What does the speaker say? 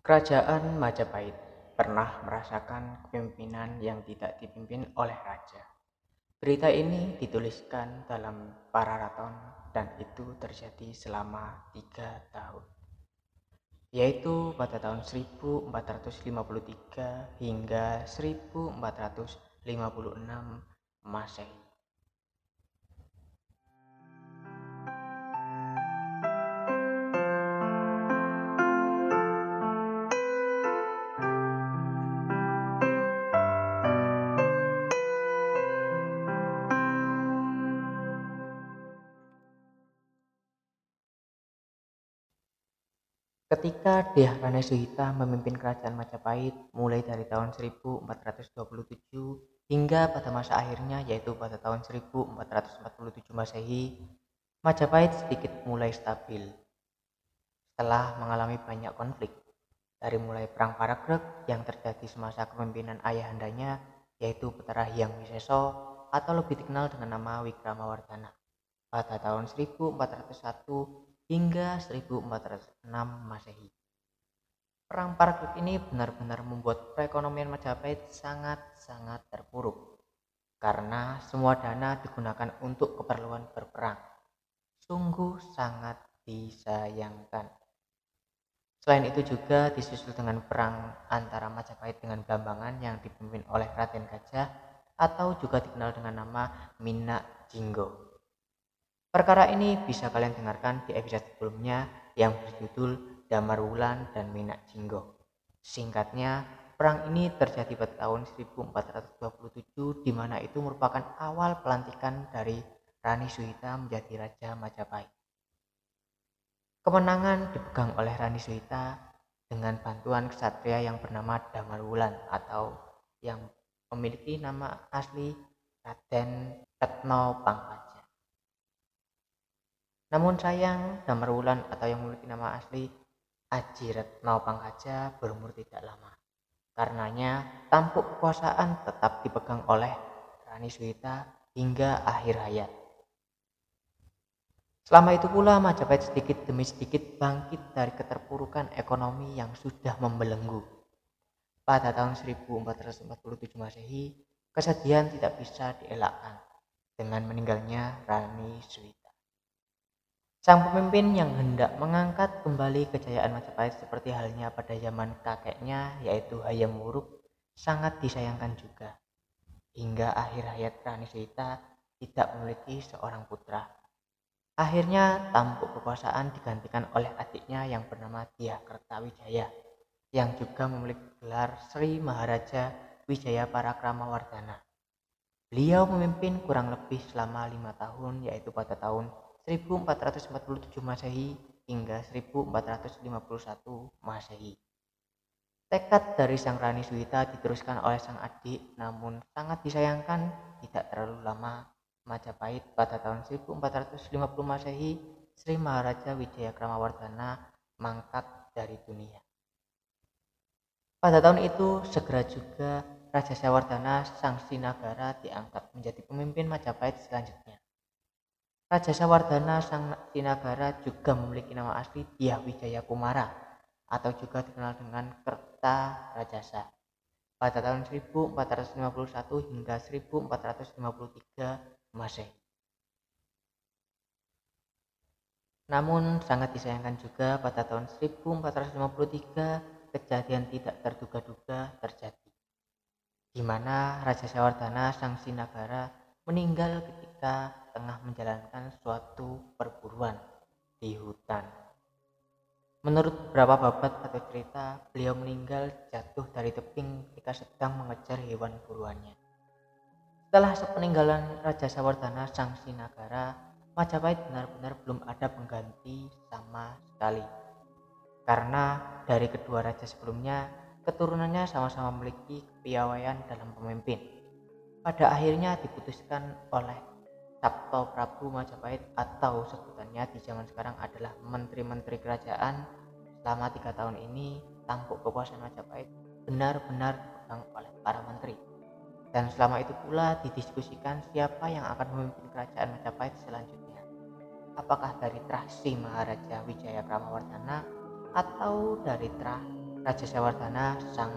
Kerajaan Majapahit pernah merasakan kepemimpinan yang tidak dipimpin oleh raja. Berita ini dituliskan dalam Pararaton dan itu terjadi selama tiga tahun, yaitu pada tahun 1453 hingga 1456 Masehi. Ketika Dyah Rane Suhita memimpin kerajaan Majapahit mulai dari tahun 1427 hingga pada masa akhirnya yaitu pada tahun 1447 Masehi, Majapahit sedikit mulai stabil. Setelah mengalami banyak konflik, dari mulai perang Paragreg yang terjadi semasa kepemimpinan ayahandanya yaitu Petara Hyang Wiseso atau lebih dikenal dengan nama Wikramawardhana pada tahun 1401 hingga 1406 Masehi. Perang Paragreg ini benar-benar membuat perekonomian Majapahit sangat-sangat terpuruk karena semua dana digunakan untuk keperluan berperang. Sungguh sangat disayangkan. Selain itu juga disusul dengan perang antara Majapahit dengan Blambangan yang dipimpin oleh Raden Gajah atau juga dikenal dengan nama Minak Jinggo. Perkara ini bisa kalian dengarkan di episode sebelumnya yang berjudul Damar Wulan dan Minak Jinggo. Singkatnya, perang ini terjadi pada tahun 1427 di mana itu merupakan awal pelantikan dari Rani Suhita menjadi Raja Majapahit. Kemenangan dipegang oleh Rani Suhita dengan bantuan kesatria yang bernama Damar Wulan atau yang memiliki nama asli Raden Retno Pangkat. Namun sayang, Damar Wulan atau yang memiliki nama asli Aji Retno Pangkaja berumur tidak lama. Karenanya, tampuk kekuasaan tetap dipegang oleh Rani Suwita hingga akhir hayat. Selama itu pula Majapahit sedikit demi sedikit bangkit dari keterpurukan ekonomi yang sudah membelenggu. Pada tahun 1447 Masehi, kesedihan tidak bisa dielakkan dengan meninggalnya Rani Suwita. Sang pemimpin yang hendak mengangkat kembali kejayaan Majapahit seperti halnya pada zaman kakeknya yaitu Hayam Wuruk sangat disayangkan juga. Hingga akhir hayat Rani Sita tidak memiliki seorang putra. Akhirnya tampuk kekuasaan digantikan oleh adiknya yang bernama Dyah Kertawijaya yang juga memiliki gelar Sri Maharaja Wijaya Parakrama Wardana. Beliau memimpin kurang lebih selama lima tahun yaitu pada tahun 1447 Masehi hingga 1451 Masehi. Tekad dari Sang Rani Suwita diteruskan oleh sang adik, namun sangat disayangkan tidak terlalu lama Majapahit pada tahun 1450 Masehi, Sri Maharaja Kramawardhana mangkat dari dunia. Pada tahun itu, segera juga Raja Sawardhana Sang Sinagara diangkat menjadi pemimpin Majapahit selanjutnya. Raja Sawardana Sang Sinagara juga memiliki nama asli Dyah Wijaya Kumara atau juga dikenal dengan Kerta Rajasa pada tahun 1451 hingga 1453 Masehi. Namun sangat disayangkan juga pada tahun 1453 kejadian tidak terduga-duga terjadi di mana Raja Sawardana Sang Sinagara meninggal ketika tengah menjalankan suatu perburuan di hutan. Menurut beberapa babat atau cerita, beliau meninggal jatuh dari tebing ketika sedang mengejar hewan buruannya. Setelah sepeninggalan Raja Sawardana Sang Sinagara, Majapahit benar-benar belum ada pengganti sama sekali. Karena dari kedua raja sebelumnya, keturunannya sama-sama memiliki kepiawaian dalam pemimpin. Pada akhirnya diputuskan oleh Sabto Prabu Majapahit atau sebutannya di zaman sekarang adalah menteri-menteri kerajaan. Selama tiga tahun ini tampuk kekuasaan Majapahit benar-benar dipegang oleh para menteri. Dan selama itu pula didiskusikan siapa yang akan memimpin kerajaan Majapahit selanjutnya. Apakah dari Trah Maharaja Wijaya Kramawardhana atau dari Trah Raja Sawardana sang